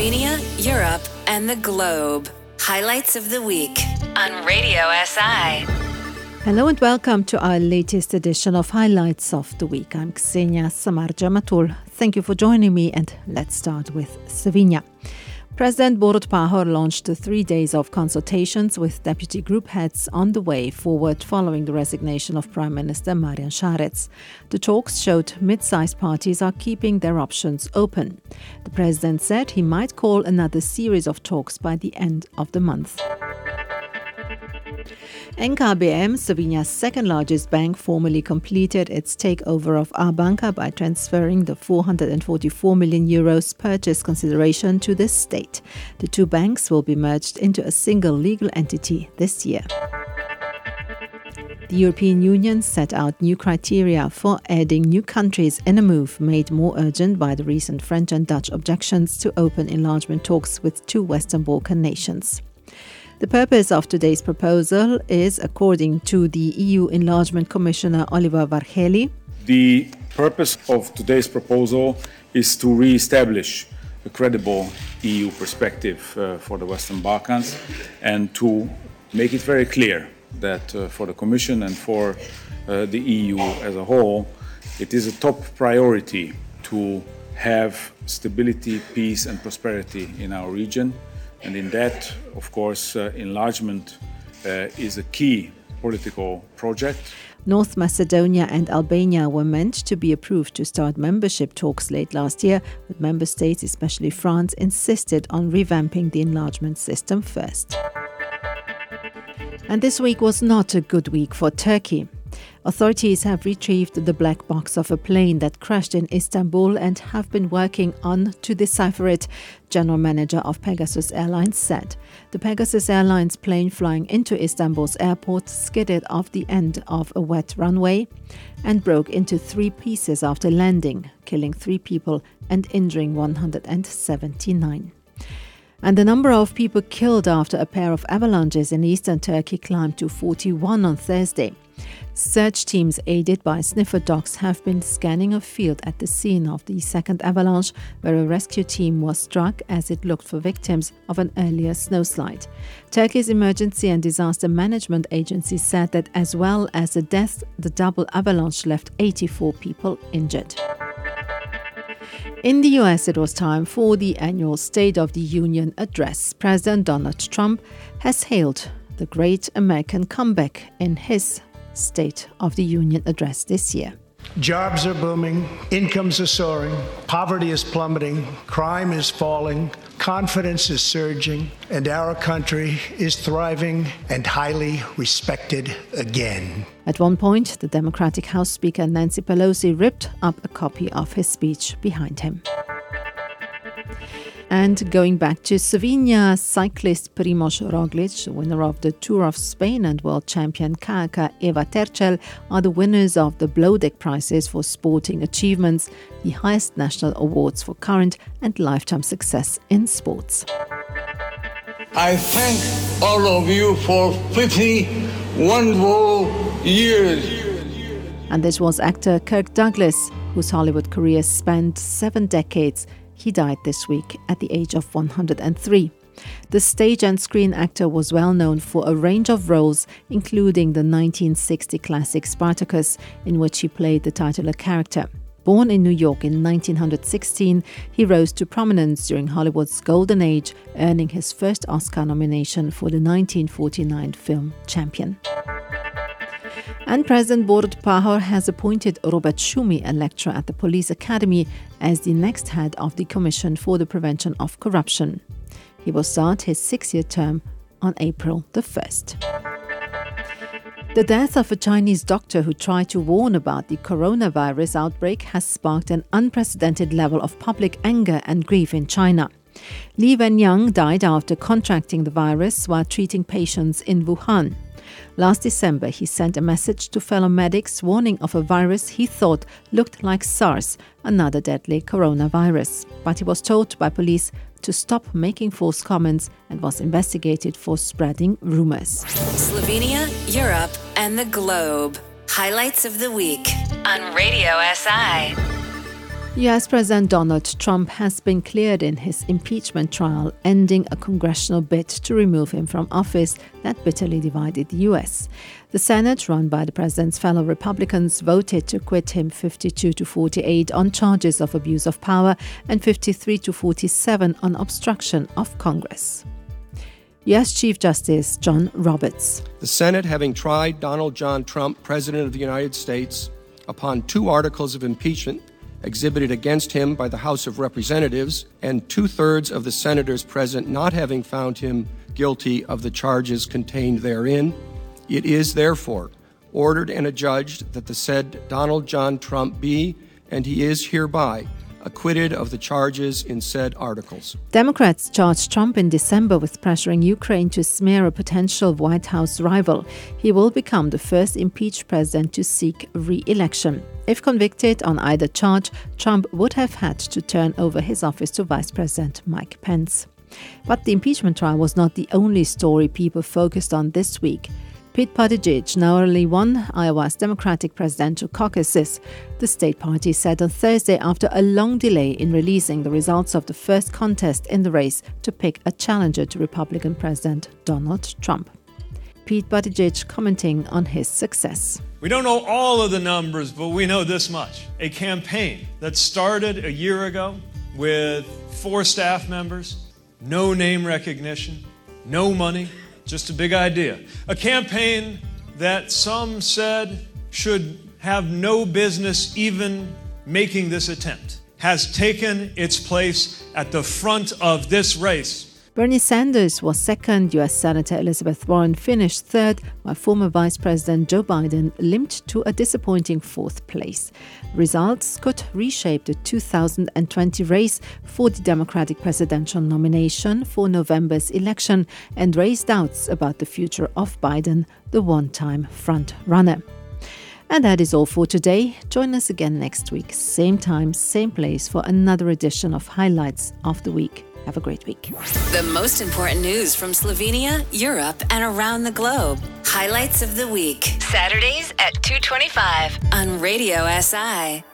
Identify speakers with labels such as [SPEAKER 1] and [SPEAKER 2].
[SPEAKER 1] Slovenia, Europe, and the globe. Highlights of the week on Radio SI.
[SPEAKER 2] Hello and welcome to our latest edition of Highlights of the Week. I'm Ksenia Samarja Matul. Thank you for joining me, and let's start with Slovenia. President Borut Pahor launched three days of consultations with deputy group heads on the way forward following the resignation of Prime Minister Marjan Šarec. The talks showed mid sized parties are keeping their options open. The president said he might call another series of talks by the end of the month. NKBM, Slovenia's second largest bank, formally completed its takeover of Abanka by transferring the 444 million euros purchase consideration to the state. The two banks will be merged into a single legal entity this year. The European Union set out new criteria for adding new countries in a move made more urgent by the recent French and Dutch objections to open enlargement talks with two Western Balkan nations. The purpose of today's proposal is, according to the EU Enlargement Commissioner Oliver Varhelyi,
[SPEAKER 3] the purpose of today's proposal is to re establish a credible EU perspective uh, for the Western Balkans and to make it very clear that uh, for the Commission and for uh, the EU as a whole, it is a top priority to have stability, peace, and prosperity in our region and in that, of course, uh, enlargement uh, is a key political project.
[SPEAKER 2] North Macedonia and Albania were meant to be approved to start membership talks late last year, but member states, especially France, insisted on revamping the enlargement system first. And this week was not a good week for Turkey. Authorities have retrieved the black box of a plane that crashed in Istanbul and have been working on to decipher it, general manager of Pegasus Airlines said. The Pegasus Airlines plane flying into Istanbul's airport skidded off the end of a wet runway and broke into three pieces after landing, killing three people and injuring 179. And the number of people killed after a pair of avalanches in eastern Turkey climbed to 41 on Thursday. Search teams aided by sniffer dogs have been scanning a field at the scene of the second avalanche, where a rescue team was struck as it looked for victims of an earlier snowslide. Turkey's Emergency and Disaster Management Agency said that as well as the deaths, the double avalanche left 84 people injured. In the US, it was time for the annual State of the Union address. President Donald Trump has hailed the great American comeback in his State of the Union address this year.
[SPEAKER 4] Jobs are booming, incomes are soaring, poverty is plummeting, crime is falling, confidence is surging, and our country is thriving and highly respected again.
[SPEAKER 2] At one point, the Democratic House Speaker Nancy Pelosi ripped up a copy of his speech behind him. And going back to Slovenia, cyclist Primoz Roglic, winner of the Tour of Spain and world champion Kajaker Eva Terčelj, are the winners of the Bloudek Prizes for Sporting Achievements, the highest national awards for current and lifetime success in sports.
[SPEAKER 5] I thank all of you for 50 wonderful years.
[SPEAKER 2] And this was actor Kirk Douglas, whose Hollywood career spanned seven decades he died this week at the age of 103. The stage and screen actor was well known for a range of roles, including the 1960 classic Spartacus, in which he played the titular character. Born in New York in 1916, he rose to prominence during Hollywood's golden age, earning his first Oscar nomination for the 1949 film Champion. And President Borut Pahor has appointed Robert Šumi, a lecturer at the Police Academy, as the next head of the Commission for the Prevention of Corruption. He will start his six year term on April the 1st. The death of a Chinese doctor who tried to warn about the coronavirus outbreak has sparked an unprecedented level of public anger and grief in China. Li Wenliang died after contracting the virus while treating patients in Wuhan. Last December, he sent a message to fellow medics warning of a virus he thought looked like SARS, another deadly coronavirus. But he was told by police to stop making false comments and was investigated for spreading rumors.
[SPEAKER 1] Slovenia, Europe, and the globe. Highlights of the week on Radio SI.
[SPEAKER 2] US President Donald Trump has been cleared in his impeachment trial, ending a congressional bid to remove him from office that bitterly divided the US. The Senate, run by the president's fellow Republicans, voted to acquit him 52 to 48 on charges of abuse of power and 53 to 47 on obstruction of Congress. US Chief Justice John Roberts.
[SPEAKER 6] The Senate, having tried Donald John Trump, President of the United States, upon two articles of impeachment exhibited against him by the House of Representatives, and two thirds of the senators present not having found him guilty of the charges contained therein, it is therefore ordered and adjudged that the said Donald John Trump be, and he is hereby, acquitted of the charges in said articles.
[SPEAKER 2] Democrats charged Trump in December with pressuring Ukraine to smear a potential White House rival. He will become the first impeached president to seek re election. If convicted on either charge, Trump would have had to turn over his office to Vice President Mike Pence. But the impeachment trial was not the only story people focused on this week. Pete Buttigieg now narrowly won Iowa's Democratic presidential caucuses. The state party said on Thursday after a long delay in releasing the results of the first contest in the race to pick a challenger to Republican President Donald Trump. Pete Buttigieg commenting on his success.
[SPEAKER 7] We don't know all of the numbers, but we know this much. A campaign that started a year ago with four staff members, no name recognition, no money, just a big idea. A campaign that some said should have no business even making this attempt has taken its place at the front of this race
[SPEAKER 2] Bernie Sanders was second, US Senator Elizabeth Warren finished third, while former Vice President Joe Biden limped to a disappointing fourth place. Results could reshape the 2020 race for the Democratic presidential nomination for November's election and raise doubts about the future of Biden, the one time front runner. And that is all for today. Join us again next week, same time, same place, for another edition of Highlights of the Week. Have a great week.
[SPEAKER 1] The most important news from Slovenia, Europe, and around the globe. Highlights of the week. Saturdays at 225 on Radio SI.